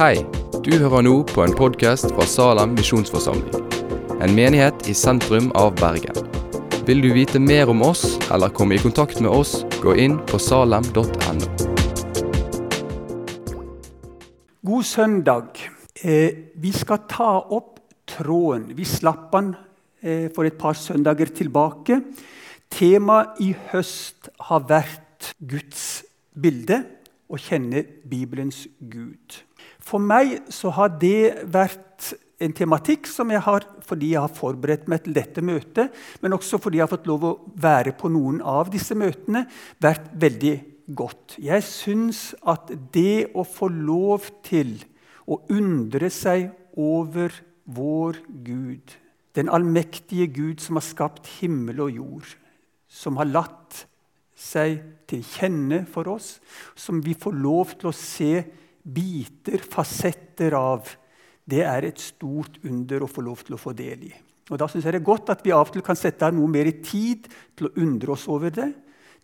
Hei, du hører nå på en podkast fra Salem misjonsforsamling. En menighet i sentrum av Bergen. Vil du vite mer om oss eller komme i kontakt med oss, gå inn på salem.no. God søndag. Eh, vi skal ta opp tråden. Vi slapp den eh, for et par søndager tilbake. Temaet i høst har vært Guds bilde å kjenne Bibelens Gud. For meg så har det vært en tematikk som jeg har fordi jeg har forberedt meg til dette møtet, men også fordi jeg har fått lov å være på noen av disse møtene, vært veldig godt. Jeg syns at det å få lov til å undre seg over vår Gud, den allmektige Gud som har skapt himmel og jord, som har latt seg til kjenne for oss, som vi får lov til å se biter, fasetter av, det er et stort under å få lov til å få del i. Og Da synes jeg det er godt at vi av og til kan sette av noe mer i tid til å undre oss over det,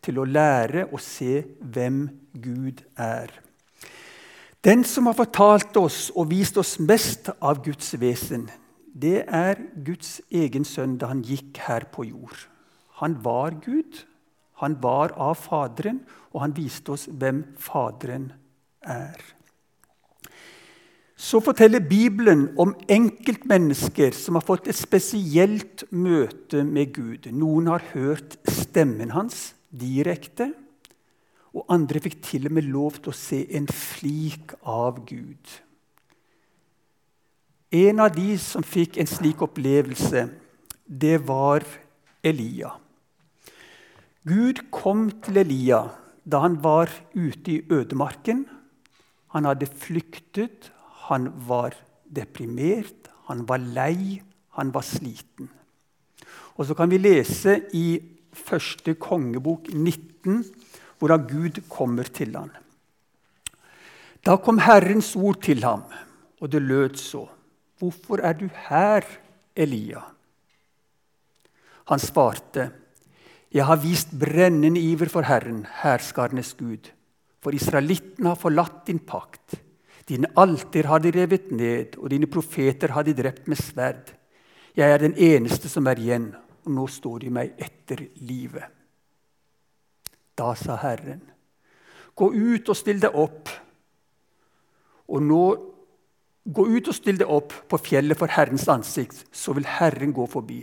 til å lære å se hvem Gud er. Den som har fortalt oss og vist oss mest av Guds vesen, det er Guds egen sønn da han gikk her på jord. Han var Gud, han var av Faderen, og han viste oss hvem Faderen er. Så forteller Bibelen om enkeltmennesker som har fått et spesielt møte med Gud. Noen har hørt stemmen hans direkte, og andre fikk til og med lov til å se en flik av Gud. En av de som fikk en slik opplevelse, det var Elia. Gud kom til Elia da han var ute i ødemarken. Han hadde flyktet, han var deprimert, han var lei, han var sliten. Og Så kan vi lese i første kongebok 19 hvordan Gud kommer til ham. Da kom Herrens ord til ham, og det lød så.: Hvorfor er du her, Elia? Han svarte, jeg har vist brennende iver for Herren, herskarenes Gud. For israelittene har forlatt din pakt. Dine alter har de revet ned, og dine profeter har de drept med sverd. Jeg er den eneste som er igjen, og nå står de meg etter livet. Da sa Herren, gå ut og still deg opp. Og nå gå ut og still deg opp på fjellet for Herrens ansikt, så vil Herren gå forbi.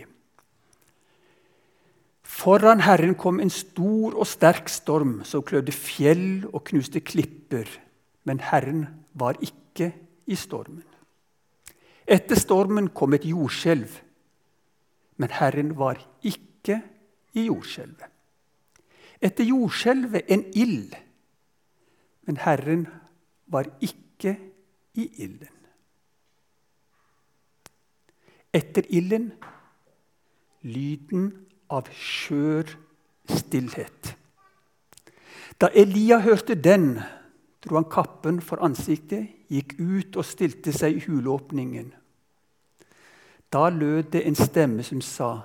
Foran Herren kom en stor og sterk storm som klødde fjell og knuste klipper. Men Herren var ikke i stormen. Etter stormen kom et jordskjelv, men Herren var ikke i jordskjelvet. Etter jordskjelvet en ild, men Herren var ikke i ilden. Etter ilden lyden av skjør stillhet. Da Elia hørte den, dro han kappen for ansiktet, gikk ut og stilte seg i huleåpningen. Da lød det en stemme som sa,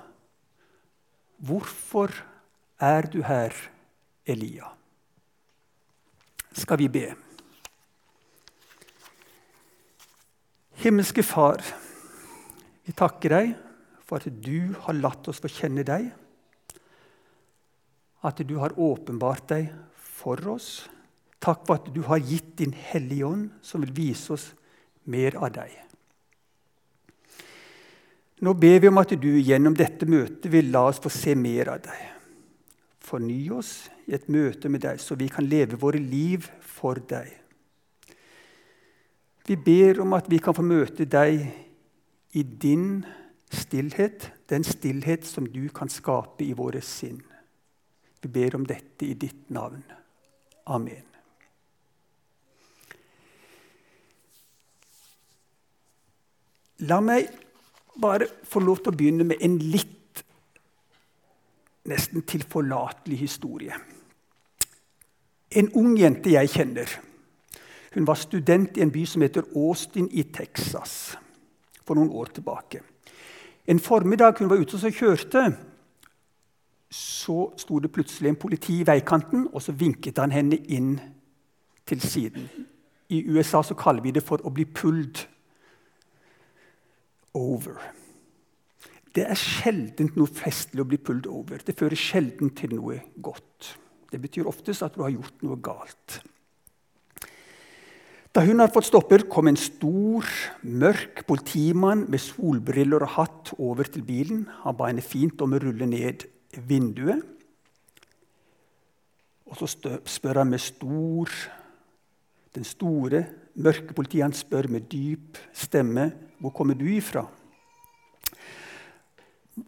'Hvorfor er du her, Elia?' Skal vi be. Himmelske Far, vi takker deg for at du har latt oss få kjenne deg. At du har åpenbart deg for oss. Takk for at du har gitt din Hellige Ånd, som vil vise oss mer av deg. Nå ber vi om at du gjennom dette møtet vil la oss få se mer av deg. Forny oss i et møte med deg, så vi kan leve våre liv for deg. Vi ber om at vi kan få møte deg i din Stillhet, den stillhet som du kan skape i våre sinn. Vi ber om dette i ditt navn. Amen. La meg bare få lov til å begynne med en litt nesten tilforlatelig historie. En ung jente jeg kjenner. Hun var student i en by som heter Austin i Texas for noen år tilbake. En formiddag hun var ute og kjørte, så sto det plutselig en politi i veikanten, og så vinket han henne inn til siden. I USA kaller vi det for å bli pulled over. Det er sjelden noe festlig å bli pulled over. Det fører sjelden til noe godt. Det betyr oftest at du har gjort noe galt. Da hun hadde fått stopper, kom en stor, mørk politimann med solbriller og hatt over til bilen. Han ba henne fint om å rulle ned vinduet. Og så spør han med stor Den store, mørke politien spør med dyp stemme hvor kommer du ifra.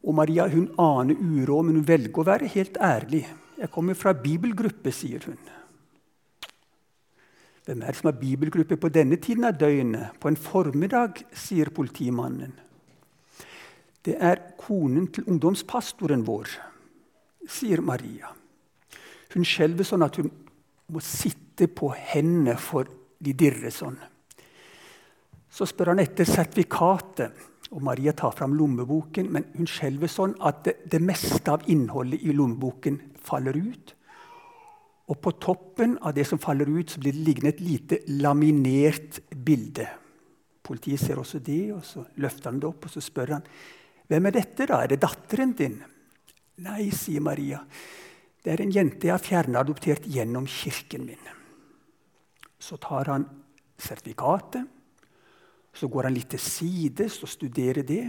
Og Maria hun aner uråd, men hun velger å være helt ærlig. 'Jeg kommer fra bibelgruppe', sier hun. Hvem er det som har bibelgruppe på denne tiden av døgnet? På en formiddag, sier politimannen. Det er konen til ungdomspastoren vår, sier Maria. Hun skjelver sånn at hun må sitte på hendene, for de dirrer sånn. Så spør han etter sertifikatet, og Maria tar fram lommeboken. Men hun skjelver sånn at det, det meste av innholdet i lommeboken faller ut. Og på toppen av det som faller ut, så blir det liggende et lite laminert bilde. Politiet ser også det, og så løfter han det opp og så spør han, hvem er dette. da? Er det datteren din? Nei, sier Maria. Det er en jente jeg har fjernadoptert gjennom kirken min. Så tar han sertifikatet. Så går han litt til sides og studerer det.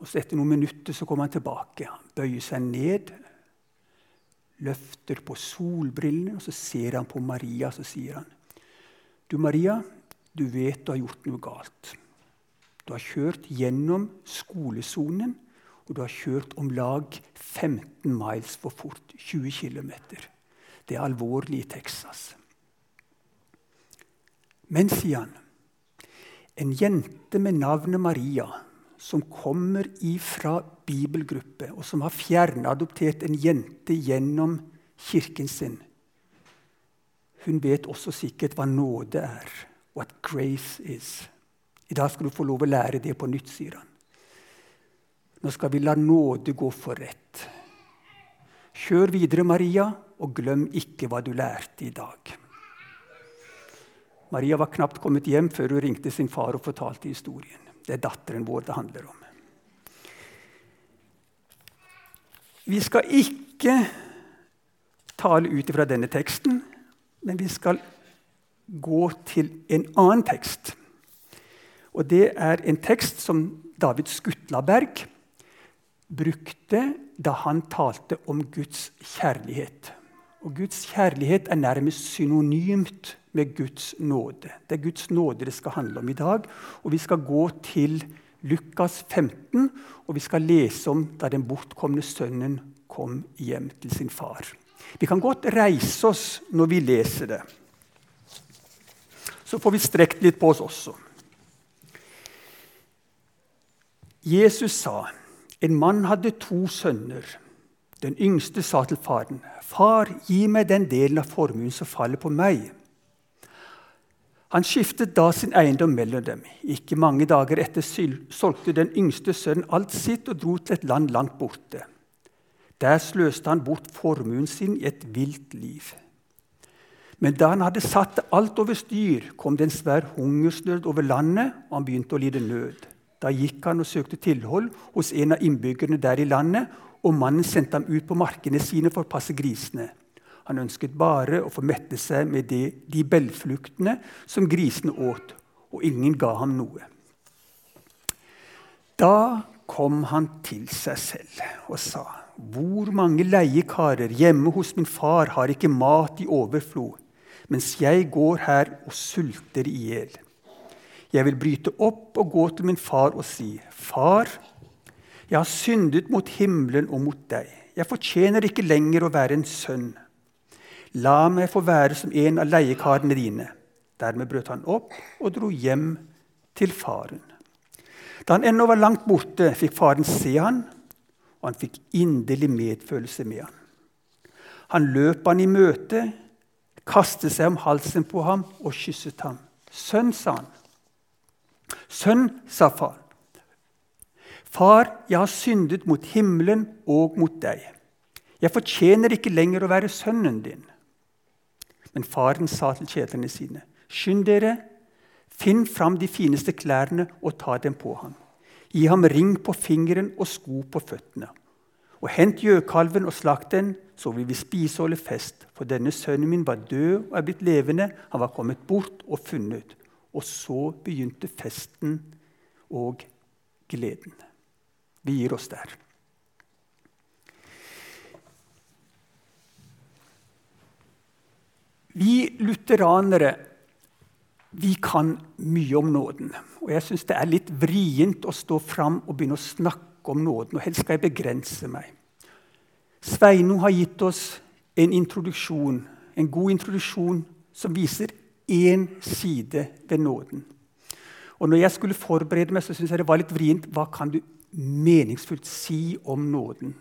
Og så Etter noen minutter så kommer han tilbake. Han bøyer seg ned, løfter på solbrillene, og så ser han på Maria så sier han, Du, Maria, du vet du har gjort noe galt. Du har kjørt gjennom skolesonen, og du har kjørt om lag 15 miles for fort. 20 km. Det er alvorlig i Texas. Men, sier han, en jente med navnet Maria som kommer ifra bibelgruppe, og som har fjernadoptert en jente gjennom kirken sin. Hun vet også sikkert hva nåde er, what grace is. I dag skal du få lov å lære det på nytt, sier han. Nå skal vi la nåde gå for rett. Kjør videre, Maria, og glem ikke hva du lærte i dag. Maria var knapt kommet hjem før hun ringte sin far og fortalte historien. Det er datteren vår det handler om. Vi skal ikke tale ut fra denne teksten, men vi skal gå til en annen tekst. Og det er en tekst som David Skutlaberg brukte da han talte om Guds kjærlighet. Og Guds kjærlighet er nærmest synonymt med Guds nåde. Det er Guds nåde det skal handle om i dag. Og Vi skal gå til Lukas 15, og vi skal lese om da den bortkomne sønnen kom hjem til sin far. Vi kan godt reise oss når vi leser det. Så får vi strekt litt på oss også. Jesus sa en mann hadde to sønner. Den yngste sa til faren, 'Far, gi meg den delen av formuen som faller på meg.' Han skiftet da sin eiendom mellom dem. Ikke mange dager etter solgte den yngste sønnen alt sitt og dro til et land langt borte. Der sløste han bort formuen sin i et vilt liv. Men da han hadde satt alt over styr, kom det en svær hungersnød over landet, og han begynte å lide nød. Da gikk han og søkte tilhold hos en av innbyggerne der i landet, og mannen sendte ham ut på markene sine for å passe grisene. Han ønsket bare å få mette seg med de, de bellfluktene som grisene åt, og ingen ga ham noe. Da kom han til seg selv og sa.: Hvor mange leiekarer hjemme hos min far har ikke mat i overflod, mens jeg går her og sulter i hjel? Jeg vil bryte opp og gå til min far og si, Far, jeg har syndet mot himmelen og mot deg. Jeg fortjener ikke lenger å være en sønn. La meg få være som en av leiekarene dine. Dermed brøt han opp og dro hjem til faren. Da han ennå var langt borte, fikk faren se han, og han fikk inderlig medfølelse med han. Han løp han i møte, kastet seg om halsen på ham og kysset ham. 'Sønn', sa han. 'Sønn', sa far. 'Far, jeg har syndet mot himmelen og mot deg.' 'Jeg fortjener ikke lenger å være sønnen din.' Men faren sa til tjenerne sine.: Skynd dere, finn fram de fineste klærne og ta dem på ham. Gi ham ring på fingeren og sko på føttene. Og hent gjøkalven og slakt den, så vil vi spise og holde fest. For denne sønnen min var død og er blitt levende. Han var kommet bort og funnet. Og så begynte festen og gleden. Vi gir oss der. Vi lutheranere vi kan mye om nåden. Og jeg syns det er litt vrient å stå fram og begynne å snakke om nåden. Og helst skal jeg begrense meg. Sveinung har gitt oss en introduksjon, en god introduksjon som viser én side ved nåden. Og når jeg skulle forberede meg, så syntes jeg det var litt vrient. Hva kan du meningsfullt si om nåden?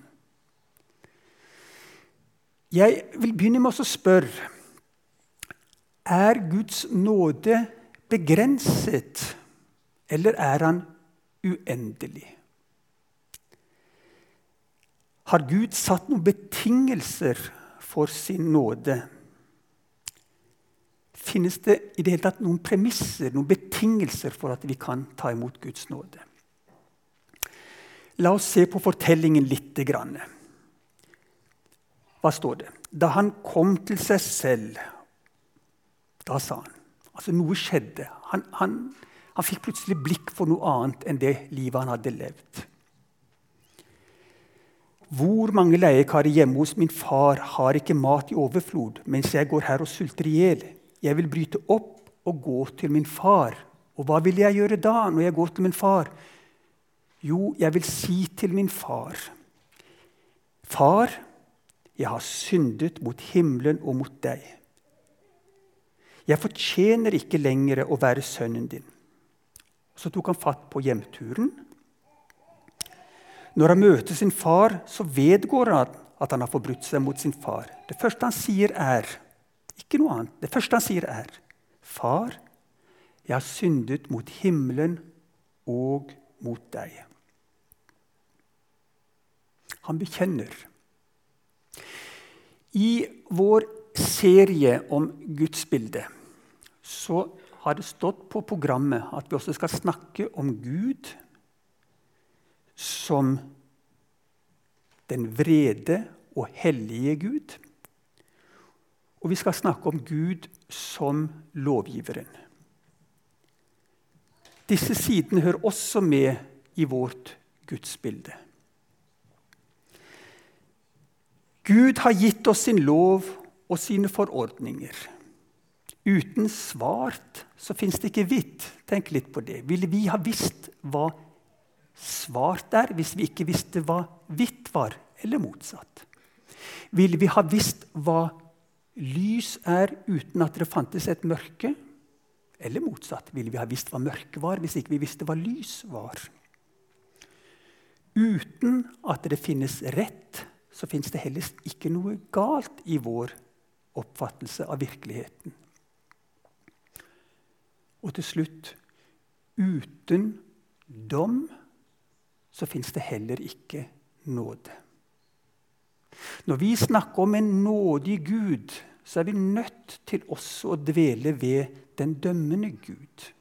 Jeg vil begynne med å spørre er Guds nåde begrenset, eller er han uendelig? Har Gud satt noen betingelser for sin nåde? Finnes det i det hele tatt noen premisser, noen betingelser for at vi kan ta imot Guds nåde? La oss se på fortellingen litt. Hva står det? Da han kom til seg selv da sa han. Altså Noe skjedde. Han, han, han fikk plutselig blikk for noe annet enn det livet han hadde levd. Hvor mange leiekarer hjemme hos min far har ikke mat i overflod, mens jeg går her og sulter i hjel? Jeg vil bryte opp og gå til min far. Og hva vil jeg gjøre da, når jeg går til min far? Jo, jeg vil si til min far Far, jeg har syndet mot himmelen og mot deg. 'Jeg fortjener ikke lenger å være sønnen din.' Så tok han fatt på hjemturen. Når han møter sin far, så vedgår han at han har forbrutt seg mot sin far. Det første han sier, er ikke noe annet. Det første han sier, er, 'Far, jeg har syndet mot himmelen og mot deg.' Han bekjenner. I vår serie om gudsbildet så har det stått på programmet at vi også skal snakke om Gud som den vrede og hellige Gud. Og vi skal snakke om Gud som lovgiveren. Disse sidene hører også med i vårt gudsbilde. Gud har gitt oss sin lov og sine forordninger. Uten svart så fins det ikke hvitt. Tenk litt på det. Ville vi ha visst hva svart er, hvis vi ikke visste hva hvitt var, eller motsatt? Ville vi ha visst hva lys er, uten at det fantes et mørke? Eller motsatt. Ville vi ha visst hva mørke var, hvis ikke vi visste hva lys var? Uten at det finnes rett, så finnes det heller ikke noe galt i vår oppfattelse av virkeligheten. Og til slutt uten dom så fins det heller ikke nåde. Når vi snakker om en nådig Gud, så er vi nødt til også å dvele ved den dømmende Gud.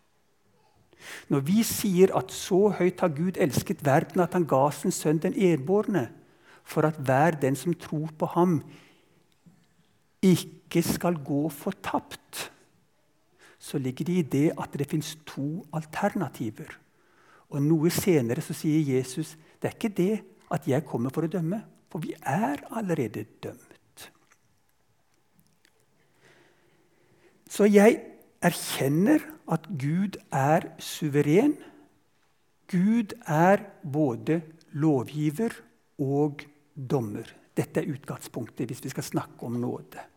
Når vi sier at så høyt har Gud elsket verden at han ga sin sønn den enbårne, for at hver den som tror på ham, ikke skal gå fortapt, så ligger det i det at det fins to alternativer. Og Noe senere så sier Jesus det er ikke det at jeg kommer for å dømme, for vi er allerede dømt. Så jeg erkjenner at Gud er suveren. Gud er både lovgiver og dommer. Dette er utgangspunktet hvis vi skal snakke om nåde.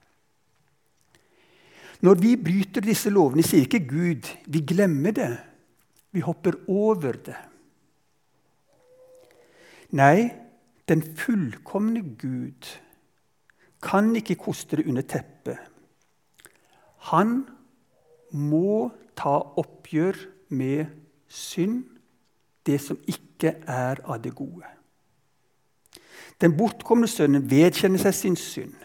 Når vi bryter disse lovene, sier ikke Gud vi glemmer det. Vi hopper over det. Nei, den fullkomne Gud kan ikke koste det under teppet. Han må ta oppgjør med synd, det som ikke er av det gode. Den bortkomne sønnen vedkjenner seg sin synd.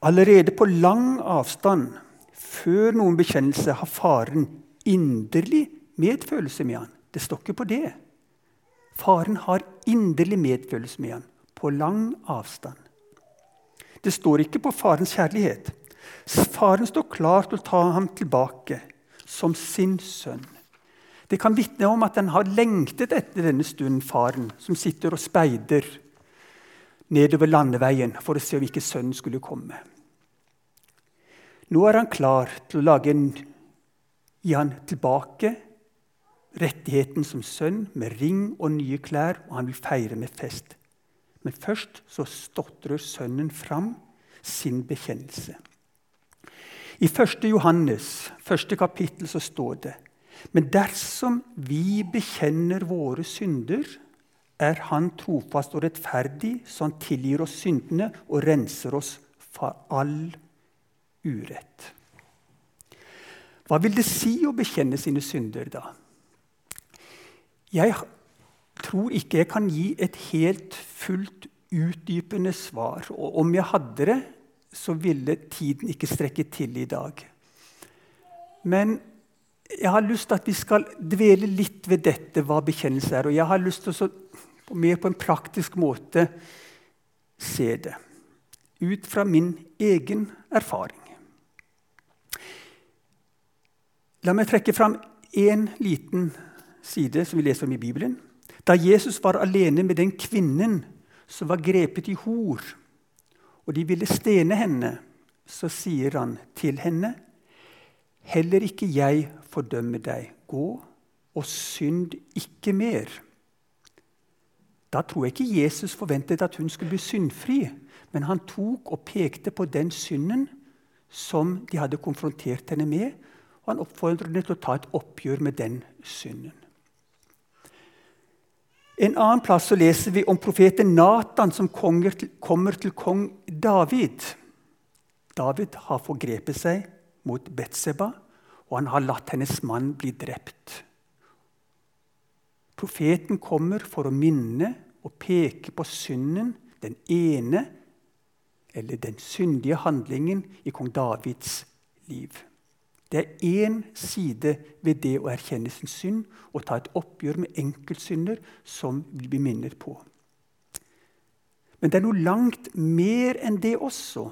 Allerede på lang avstand før noen bekjennelse har faren inderlig medfølelse med han. Det står ikke på det. Faren har inderlig medfølelse med han, på lang avstand. Det står ikke på farens kjærlighet. Faren står klar til å ta ham tilbake som sin sønn. Det kan vitne om at han har lengtet etter denne stunden, faren, som sitter og speider nedover landeveien for å se om ikke sønnen skulle komme. Nå er han klar til å lage en, gi han tilbake rettigheten som sønn med ring og nye klær, og han vil feire med fest. Men først så stotrer sønnen fram sin bekjennelse. I 1. Johannes, første kapittel, så står det Men dersom vi bekjenner våre synder, er Han trofast og rettferdig, så Han tilgir oss syndene og renser oss fra all urett. Hva vil det si å bekjenne sine synder, da? Jeg tror ikke jeg kan gi et helt fullt utdypende svar. Og om jeg hadde det, så ville tiden ikke strekke til i dag. Men jeg har lyst til at vi skal dvele litt ved dette, hva bekjennelse er. Og jeg har lyst til å mer på en praktisk måte se det. Ut fra min egen erfaring. La meg trekke fram én liten side som vi leser om i Bibelen. Da Jesus var alene med den kvinnen som var grepet i hor, og de ville stene henne, så sier han til henne.: Heller ikke jeg fordømmer deg. Gå og synd ikke mer. Da tror jeg ikke Jesus forventet at hun skulle bli syndfri, men han tok og pekte på den synden som de hadde konfrontert henne med, og han oppfordret henne til å ta et oppgjør med den synden. En annen plass så leser vi om profeten Natan som kommer til kong David. David har forgrepet seg mot Betseba, og han har latt hennes mann bli drept. Profeten kommer for å minne og peke på synden, den ene eller den syndige handlingen i kong Davids liv. Det er én side ved det å erkjenne sin synd og ta et oppgjør med enkeltsynder som vi blir minnet på. Men det er noe langt mer enn det også.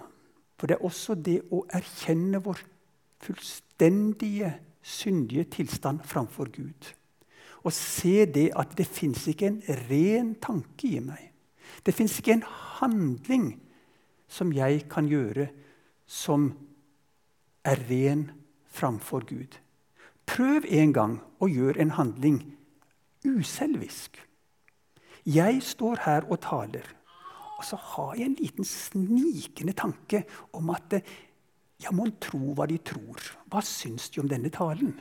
For det er også det å erkjenne vår fullstendige syndige tilstand framfor Gud. Og se det at det fins ikke en ren tanke i meg. Det fins ikke en handling som jeg kan gjøre som er ren framfor Gud. Prøv en gang å gjøre en handling uselvisk. Jeg står her og taler, og så har jeg en liten snikende tanke om at ja, mon tro hva de tror. Hva syns de om denne talen?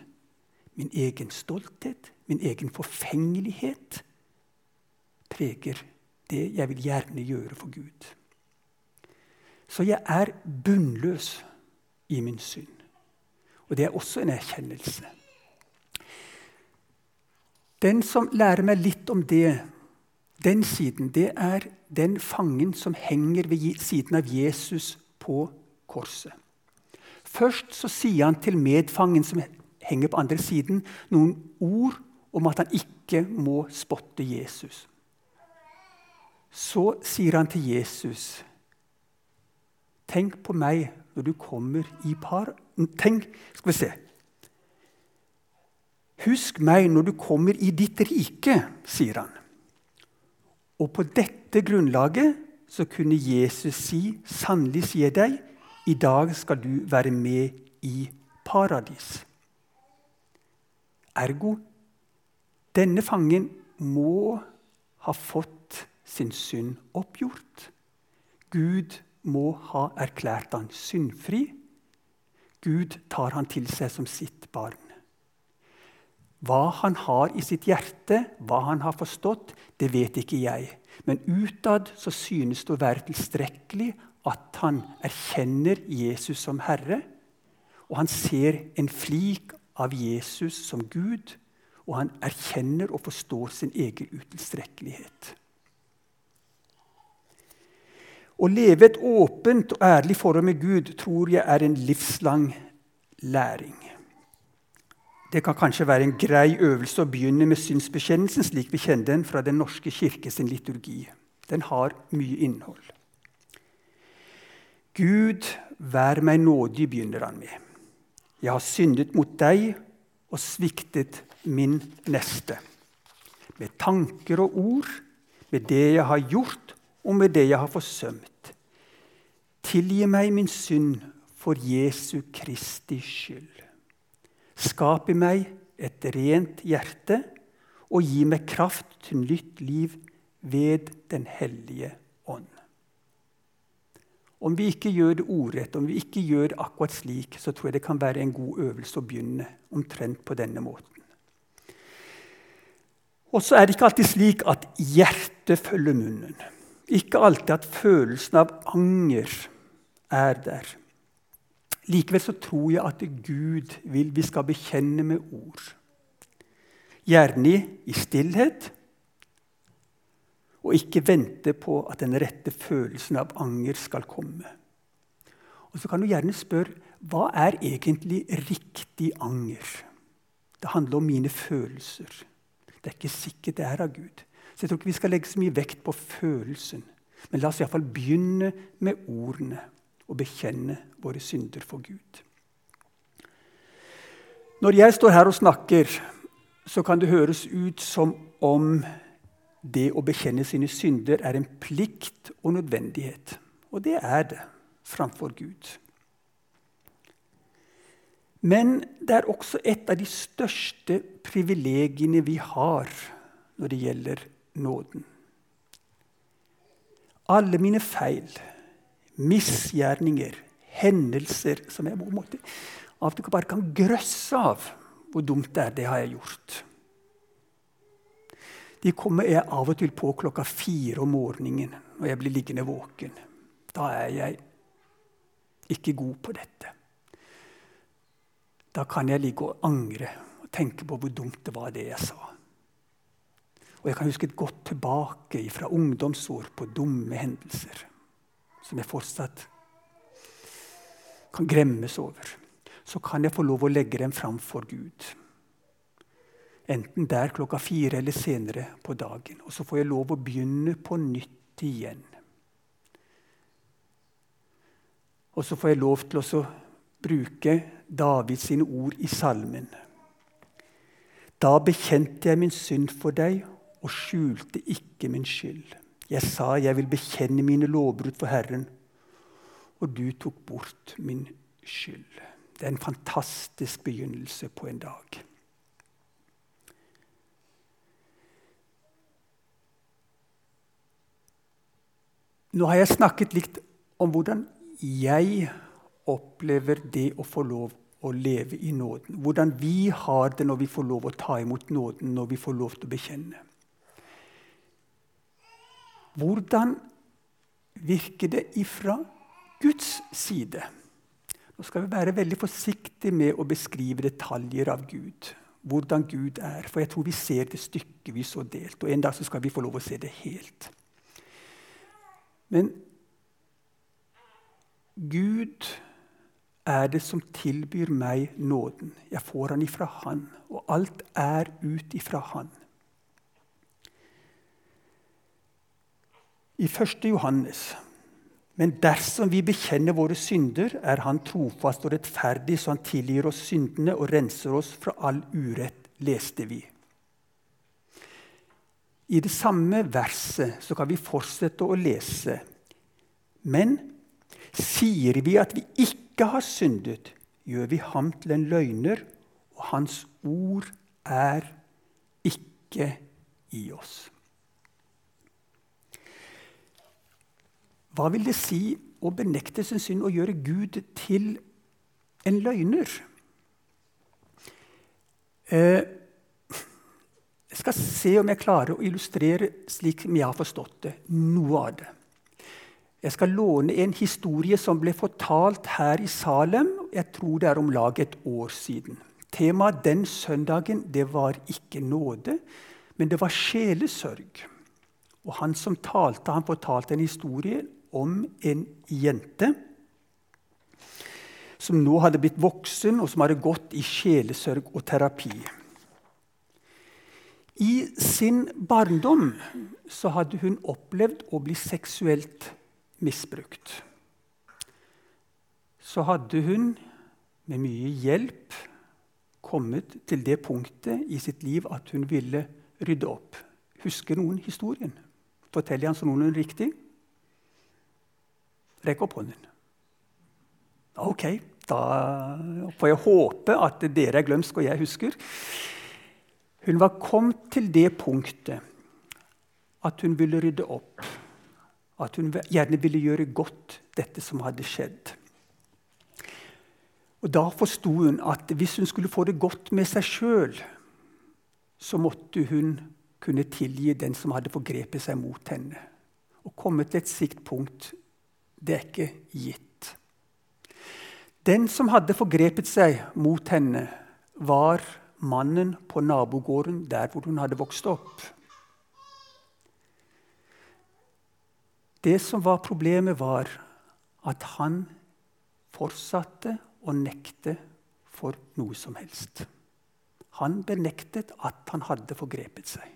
Min egen stolthet, min egen forfengelighet preger det jeg vil gjerne gjøre for Gud. Så jeg er bunnløs i min synd. Og det er også en erkjennelse. Den som lærer meg litt om det, den siden, det er den fangen som henger ved siden av Jesus på korset. Først så sier han til medfangen som henger på andre siden, noen ord om at han ikke må spotte Jesus. Så sier han til Jesus, 'Tenk på meg når du kommer i par Tenk, skal vi se Husk meg når du kommer i ditt rike, sier han. Og på dette grunnlaget så kunne Jesus si, sannelig sier deg, i dag skal du være med i paradis. Ergo denne fangen må ha fått sin synd oppgjort. Gud må ha erklært han syndfri. Gud tar han til seg som sitt barn. Hva han har i sitt hjerte, hva han har forstått, det vet ikke jeg. Men utad så synes det å være tilstrekkelig at han erkjenner Jesus som Herre, og han ser en flik av Jesus som Gud, og han erkjenner og forstår sin egen utilstrekkelighet. Å leve et åpent og ærlig forhold med Gud tror jeg er en livslang læring. Det kan kanskje være en grei øvelse å begynne med synsbekjennelsen slik vi kjenner den fra Den norske kirke sin liturgi. Den har mye innhold. Gud, vær meg nådig, begynner han med. Jeg har syndet mot deg og sviktet min neste. Med tanker og ord, med det jeg har gjort, og med det jeg har forsømt. Tilgi meg min synd for Jesu Kristi skyld. Skap i meg et rent hjerte og gi meg kraft til nytt liv ved Den hellige ånd. Om vi ikke gjør det ordrett, om vi ikke gjør det akkurat slik, så tror jeg det kan være en god øvelse å begynne omtrent på denne måten. Og så er det ikke alltid slik at hjertet følger munnen. Ikke alltid at følelsen av anger er der. Likevel så tror jeg at Gud vil vi skal bekjenne med ord. Gjerne i stillhet, og ikke vente på at den rette følelsen av anger skal komme. Og Så kan du gjerne spørre hva er egentlig riktig anger? Det handler om mine følelser. Det er ikke sikkert det er av Gud. Så jeg tror ikke vi skal legge så mye vekt på følelsen. Men la oss iallfall begynne med ordene og bekjenne våre synder for Gud. Når jeg står her og snakker, så kan det høres ut som om det å bekjenne sine synder er en plikt og nødvendighet. Og det er det framfor Gud. Men det er også et av de største privilegiene vi har når det gjelder nåden. Alle mine feil, misgjerninger, hendelser som jeg på en måte av og til bare kan grøsse av hvor dumt det er, det har jeg gjort. De kommer jeg av og til på klokka fire om morgenen når jeg blir liggende våken. Da er jeg ikke god på dette. Da kan jeg ligge og angre og tenke på hvor dumt det var, det jeg sa. Og jeg kan huske et godt tilbake fra ungdomsår på dumme hendelser som jeg fortsatt kan gremmes over. Så kan jeg få lov å legge dem fram for Gud. Enten der klokka fire eller senere på dagen. Og så får jeg lov å begynne på nytt igjen. Og så får jeg lov til å bruke Davids ord i salmen. Da bekjente jeg min synd for deg og skjulte ikke min skyld. Jeg sa jeg vil bekjenne mine lovbrudd for Herren, og du tok bort min skyld. Det er en fantastisk begynnelse på en dag. Nå har jeg snakket litt om hvordan jeg opplever det å få lov å leve i nåden. Hvordan vi har det når vi får lov å ta imot nåden, når vi får lov til å bekjenne. Hvordan virker det ifra Guds side? Nå skal vi være veldig forsiktige med å beskrive detaljer av Gud. Hvordan Gud er. For jeg tror vi ser det stykkevis og delt. Og en dag skal vi få lov å se det helt. Men Gud er det som tilbyr meg nåden. Jeg får han ifra Han, og alt er ut ifra Han. I 1. Johannes men dersom vi bekjenner våre synder, er Han trofast og rettferdig, så Han tilgir oss syndene og renser oss fra all urett, leste vi. I det samme verset så kan vi fortsette å lese. Men sier vi at vi ikke har syndet, gjør vi ham til en løgner, og hans ord er ikke i oss. Hva vil det si å benekte sin synd og gjøre Gud til en løgner? Eh, skal se om jeg klarer å illustrere slik som jeg har forstått det, noe av det. Jeg skal låne en historie som ble fortalt her i Salem. Jeg tror det er om lag et år siden. Temaet den søndagen det var ikke nåde, men det var sjelesørg. Og Han som talte, han fortalte en historie om en jente som nå hadde blitt voksen, og som hadde gått i sjelesørg og terapi. I sin barndom så hadde hun opplevd å bli seksuelt misbrukt. Så hadde hun med mye hjelp kommet til det punktet i sitt liv at hun ville rydde opp. Husker noen historien? Forteller han så noen riktig? Rekk opp hånden. Ok, da får jeg håpe at dere er glømske og jeg husker. Hun var kommet til det punktet at hun ville rydde opp. At hun gjerne ville gjøre godt dette som hadde skjedd. Og Da forsto hun at hvis hun skulle få det godt med seg sjøl, så måtte hun kunne tilgi den som hadde forgrepet seg mot henne. Å komme til et sikt punkt, det er ikke gitt. Den som hadde forgrepet seg mot henne, var mannen på nabogården der hvor hun hadde vokst opp. Det som var problemet, var at han fortsatte å nekte for noe som helst. Han benektet at han hadde forgrepet seg.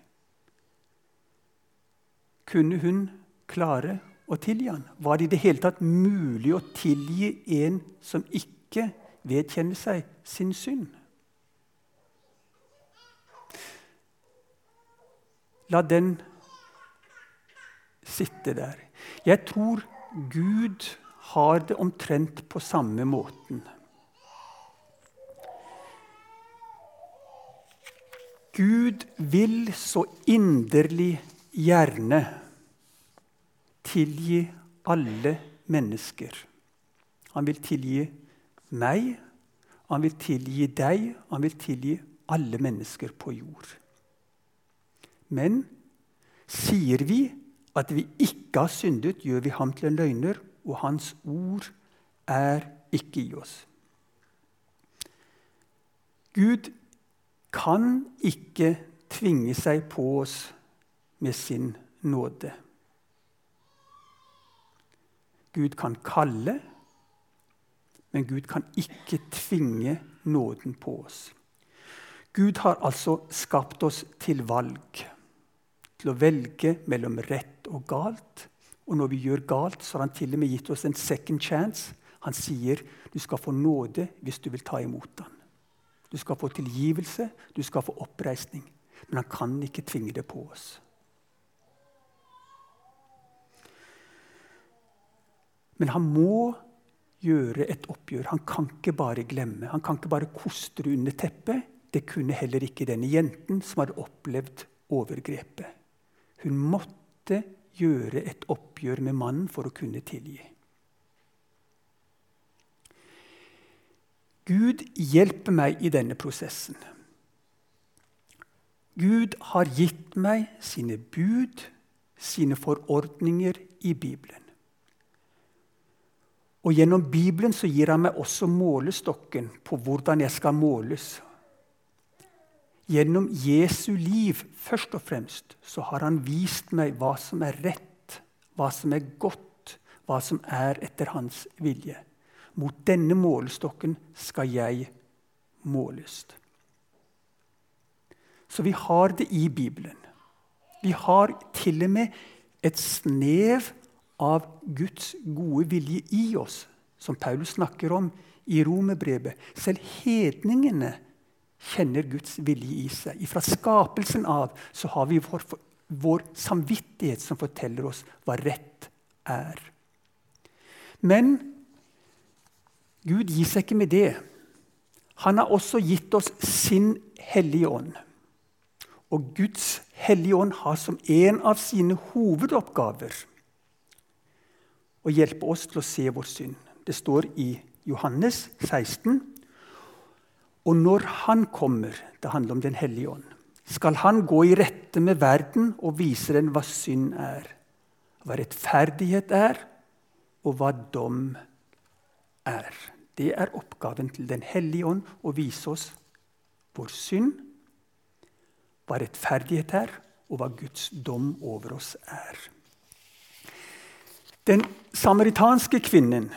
Kunne hun klare å tilgi han? Var det i det hele tatt mulig å tilgi en som ikke vedkjenner seg sin synd? La den sitte der. Jeg tror Gud har det omtrent på samme måten. Gud vil så inderlig gjerne tilgi alle mennesker. Han vil tilgi meg, han vil tilgi deg, han vil tilgi alle mennesker på jord. Men sier vi at vi ikke har syndet, gjør vi ham til en løgner, og hans ord er ikke i oss. Gud kan ikke tvinge seg på oss med sin nåde. Gud kan kalle, men Gud kan ikke tvinge nåden på oss. Gud har altså skapt oss til valg, til å velge mellom rett og galt. Og når vi gjør galt, så har han til og med gitt oss en second chance. Han sier du skal få nåde hvis du vil ta imot den. Du skal få tilgivelse, du skal få oppreisning. Men han kan ikke tvinge det på oss. Men han må gjøre et oppgjør. Han kan ikke bare glemme. Han kan ikke bare koste det under teppet. Det kunne heller ikke denne jenten som hadde opplevd overgrepet. Hun måtte gjøre et oppgjør med mannen for å kunne tilgi. Gud hjelper meg i denne prosessen. Gud har gitt meg sine bud, sine forordninger i Bibelen. Og Gjennom Bibelen så gir han meg også målestokken på hvordan jeg skal måles. Gjennom Jesu liv først og fremst så har han vist meg hva som er rett, hva som er godt, hva som er etter hans vilje. Mot denne målestokken skal jeg måles. Så vi har det i Bibelen. Vi har til og med et snev av Guds gode vilje i oss, som Paulus snakker om i romerbrevet. Selv hedningene kjenner Guds vilje i seg. Fra skapelsen av så har vi vår, vår samvittighet som forteller oss hva rett er. Men Gud gir seg ikke med det. Han har også gitt oss sin Hellige Ånd. Og Guds Hellige Ånd har som en av sine hovedoppgaver å hjelpe oss til å se vår synd. Det står i Johannes 16. Og når Han kommer, det handler om Den hellige ånd, skal Han gå i rette med verden og vise den hva synd er, hva rettferdighet er, og hva dom er. Det er oppgaven til Den hellige ånd å vise oss vår synd, hva rettferdighet er, og hva Guds dom over oss er. Den samaritanske kvinnen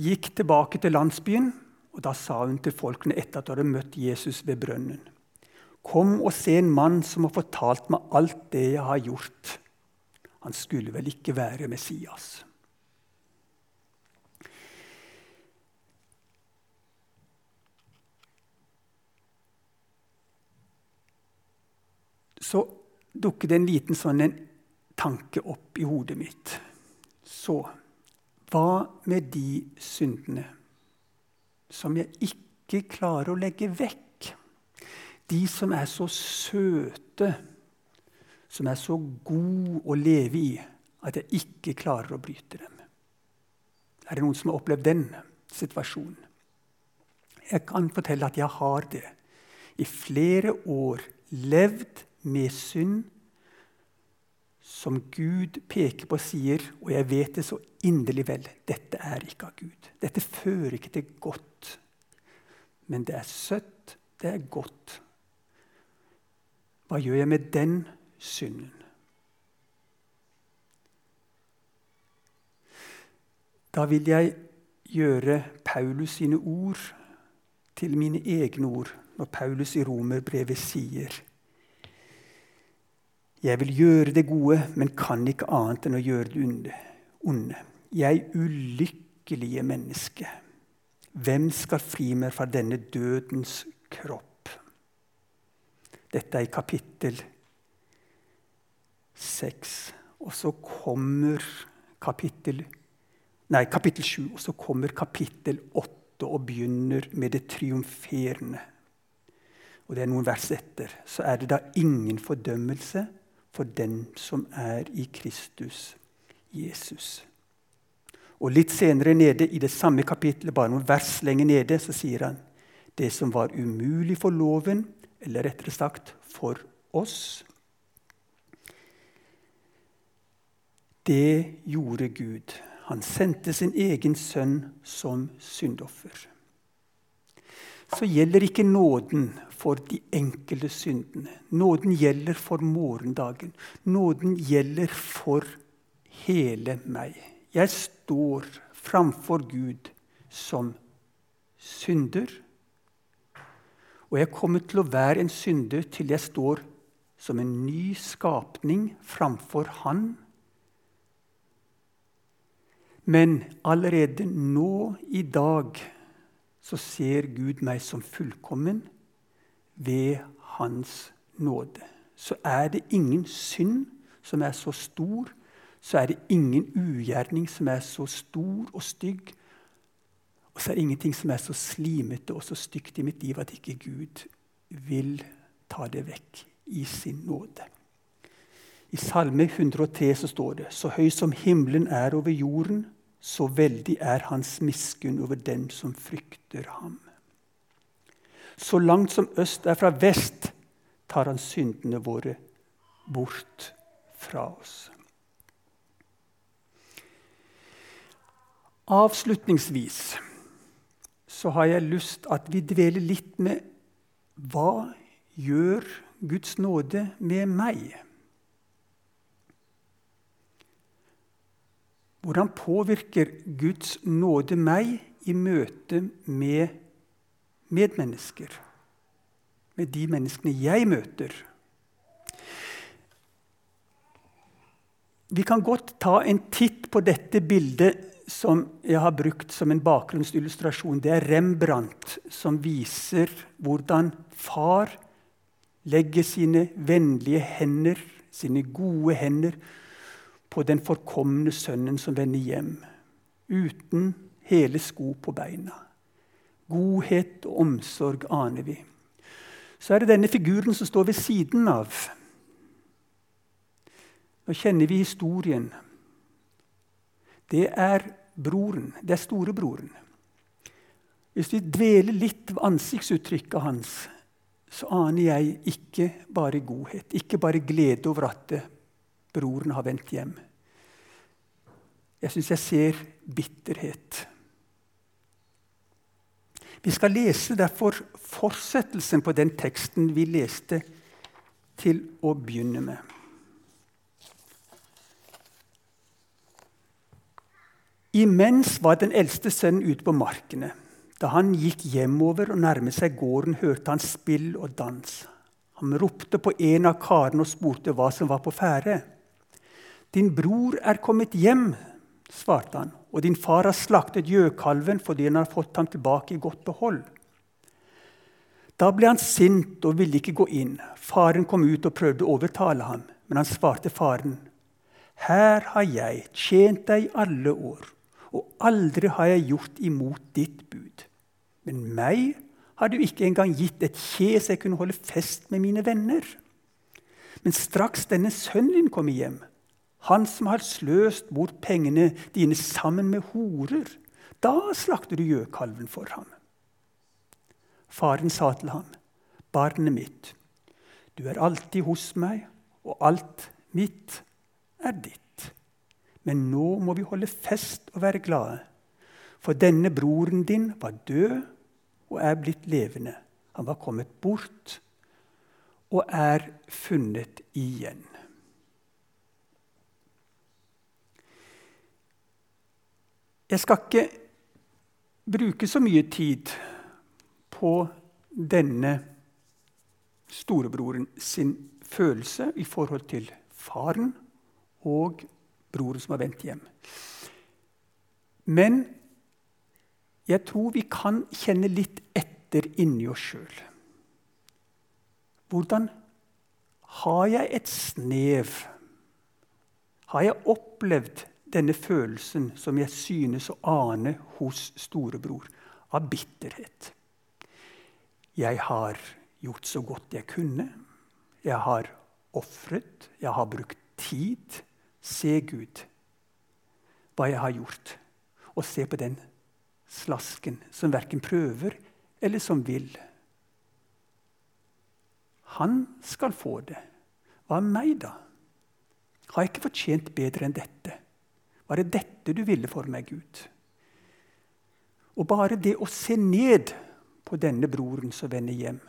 gikk tilbake til landsbyen, og da sa hun til folkene etter at hun hadde møtt Jesus ved brønnen. Kom og se en mann som har fortalt meg alt det jeg har gjort. Han skulle vel ikke være Messias. Så dukker det en liten sånn en tanke opp i hodet mitt. Så hva med de syndene som jeg ikke klarer å legge vekk? De som er så søte, som er så gode å leve i at jeg ikke klarer å bryte dem. Er det noen som har opplevd den situasjonen? Jeg kan fortelle at jeg har det. I flere år levd med synd som Gud peker på og sier, og jeg vet det så inderlig vel, dette er ikke av Gud. Dette fører ikke til godt. Men det er søtt, det er godt. Hva gjør jeg med den synden? Da vil jeg gjøre Paulus sine ord til mine egne ord når Paulus i romerbrevet sier jeg vil gjøre det gode, men kan ikke annet enn å gjøre det onde. Jeg ulykkelige menneske. Hvem skal fri meg fra denne dødens kropp? Dette er i kapittel 6. Og så kommer kapittel Nei, kapittel 7. Og så kommer kapittel 8 og begynner med det triumferende. Og det er noen vers etter. Så er det da ingen fordømmelse for den som er i Kristus Jesus. Og Litt senere nede i det samme kapittelet, bare noen vers lenger nede, så sier han det som var umulig for loven, eller rettere sagt for oss, det gjorde Gud. Han sendte sin egen sønn som syndoffer. Så gjelder ikke nåden for de enkelte syndene. Nåden gjelder for morgendagen. Nåden gjelder for hele meg. Jeg står framfor Gud som synder. Og jeg kommer til å være en synder til jeg står som en ny skapning framfor Han. Men allerede nå i dag så ser Gud meg som fullkommen ved Hans nåde. Så er det ingen synd som er så stor, så er det ingen ugjerning som er så stor og stygg. Og så er det ingenting som er så slimete og så stygt i mitt liv at ikke Gud vil ta det vekk i sin nåde. I Salme 103 så står det så høy som himmelen er over jorden, så veldig er hans miskunn over dem som frykter ham. Så langt som øst er fra vest, tar han syndene våre bort fra oss. Avslutningsvis så har jeg lyst at vi dveler litt med hva gjør Guds nåde med meg? Hvordan påvirker Guds nåde meg i møte med medmennesker, med de menneskene jeg møter. Vi kan godt ta en titt på dette bildet som jeg har brukt som en bakgrunnsillustrasjon. Det er Rembrandt som viser hvordan far legger sine vennlige hender, sine gode hender, på den forkomne sønnen som vender hjem, uten hele sko på beina. Godhet og omsorg aner vi. Så er det denne figuren som står ved siden av. Nå kjenner vi historien. Det er broren. Det er storebroren. Hvis vi dveler litt ved ansiktsuttrykket hans, så aner jeg ikke bare godhet, ikke bare glede over at broren har vendt hjem. Jeg syns jeg ser bitterhet. Vi skal lese derfor fortsettelsen på den teksten vi leste til å begynne med. Imens var den eldste sønnen ute på markene. Da han gikk hjemover og nærmet seg gården, hørte han spill og dans. Han ropte på en av karene og spurte hva som var på ferde. Din bror er kommet hjem, svarte han, og din far har slaktet gjøkalven fordi han har fått ham tilbake i godt behold. Da ble han sint og ville ikke gå inn. Faren kom ut og prøvde å overtale ham, men han svarte faren. Her har jeg tjent deg alle år, og aldri har jeg gjort imot ditt bud. Men meg har du ikke engang gitt et kje så jeg kunne holde fest med mine venner. Men straks denne sønnen din kommer hjem, han som har sløst bort pengene dine sammen med horer, da slakter du gjøkalven for ham. Faren sa til ham, barnet mitt, du er alltid hos meg, og alt mitt er ditt. Men nå må vi holde fest og være glade, for denne broren din var død og er blitt levende. Han var kommet bort og er funnet igjen. Jeg skal ikke bruke så mye tid på denne storebroren sin følelse i forhold til faren og broren som har vendt hjem. Men jeg tror vi kan kjenne litt etter inni oss sjøl. Hvordan har jeg et snev? Har jeg opplevd denne følelsen som jeg synes å ane hos storebror, av bitterhet? Jeg har gjort så godt jeg kunne. Jeg har ofret. Jeg har brukt tid. Se, Gud, hva jeg har gjort. Og se på den slasken som verken prøver eller som vil. Han skal få det. Hva med meg, da? Har jeg ikke fortjent bedre enn dette? Var det dette du ville for meg, Gud? Og bare det å se ned på denne broren som vender hjem,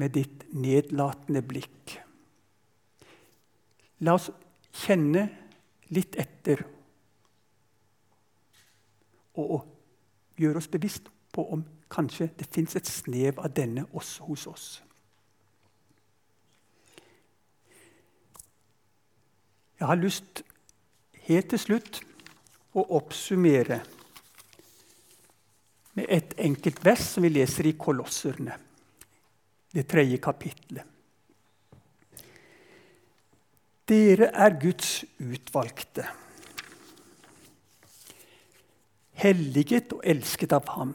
med ditt nedlatende blikk La oss kjenne litt etter og gjøre oss bevisst på om kanskje det fins et snev av denne også hos oss. Jeg har lyst helt til slutt å oppsummere med et enkelt vers som vi leser i Kolosserne, det tredje kapitlet. Dere er Guds utvalgte helliget og elsket av ham.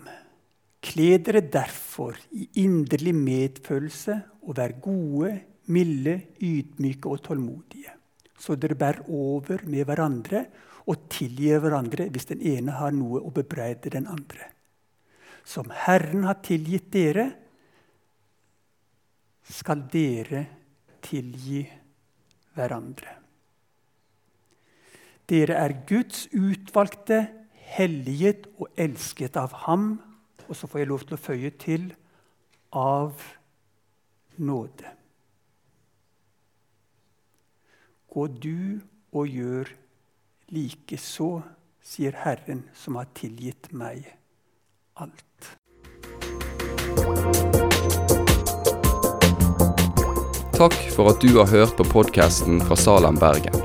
Kle dere derfor i inderlig medfølelse og vær gode, milde, ydmyke og tålmodige, så dere bærer over med hverandre og tilgir hverandre hvis den ene har noe å bebreide den andre. Som Herren har tilgitt dere, skal dere tilgi hverandre. Dere er Guds utvalgte helliget og elsket av ham. Og så får jeg lov til å føye til av nåde. Gå du og gjør likeså, sier Herren, som har tilgitt meg alt. Takk for at du har hørt på podkasten fra Salem, Bergen.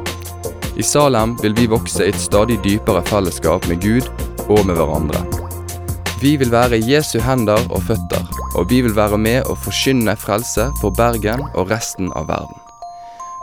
I Salem vil vi vokse i et stadig dypere fellesskap med Gud og med hverandre. Vi vil være Jesu hender og føtter, og vi vil være med å forkynne frelse for Bergen og resten av verden.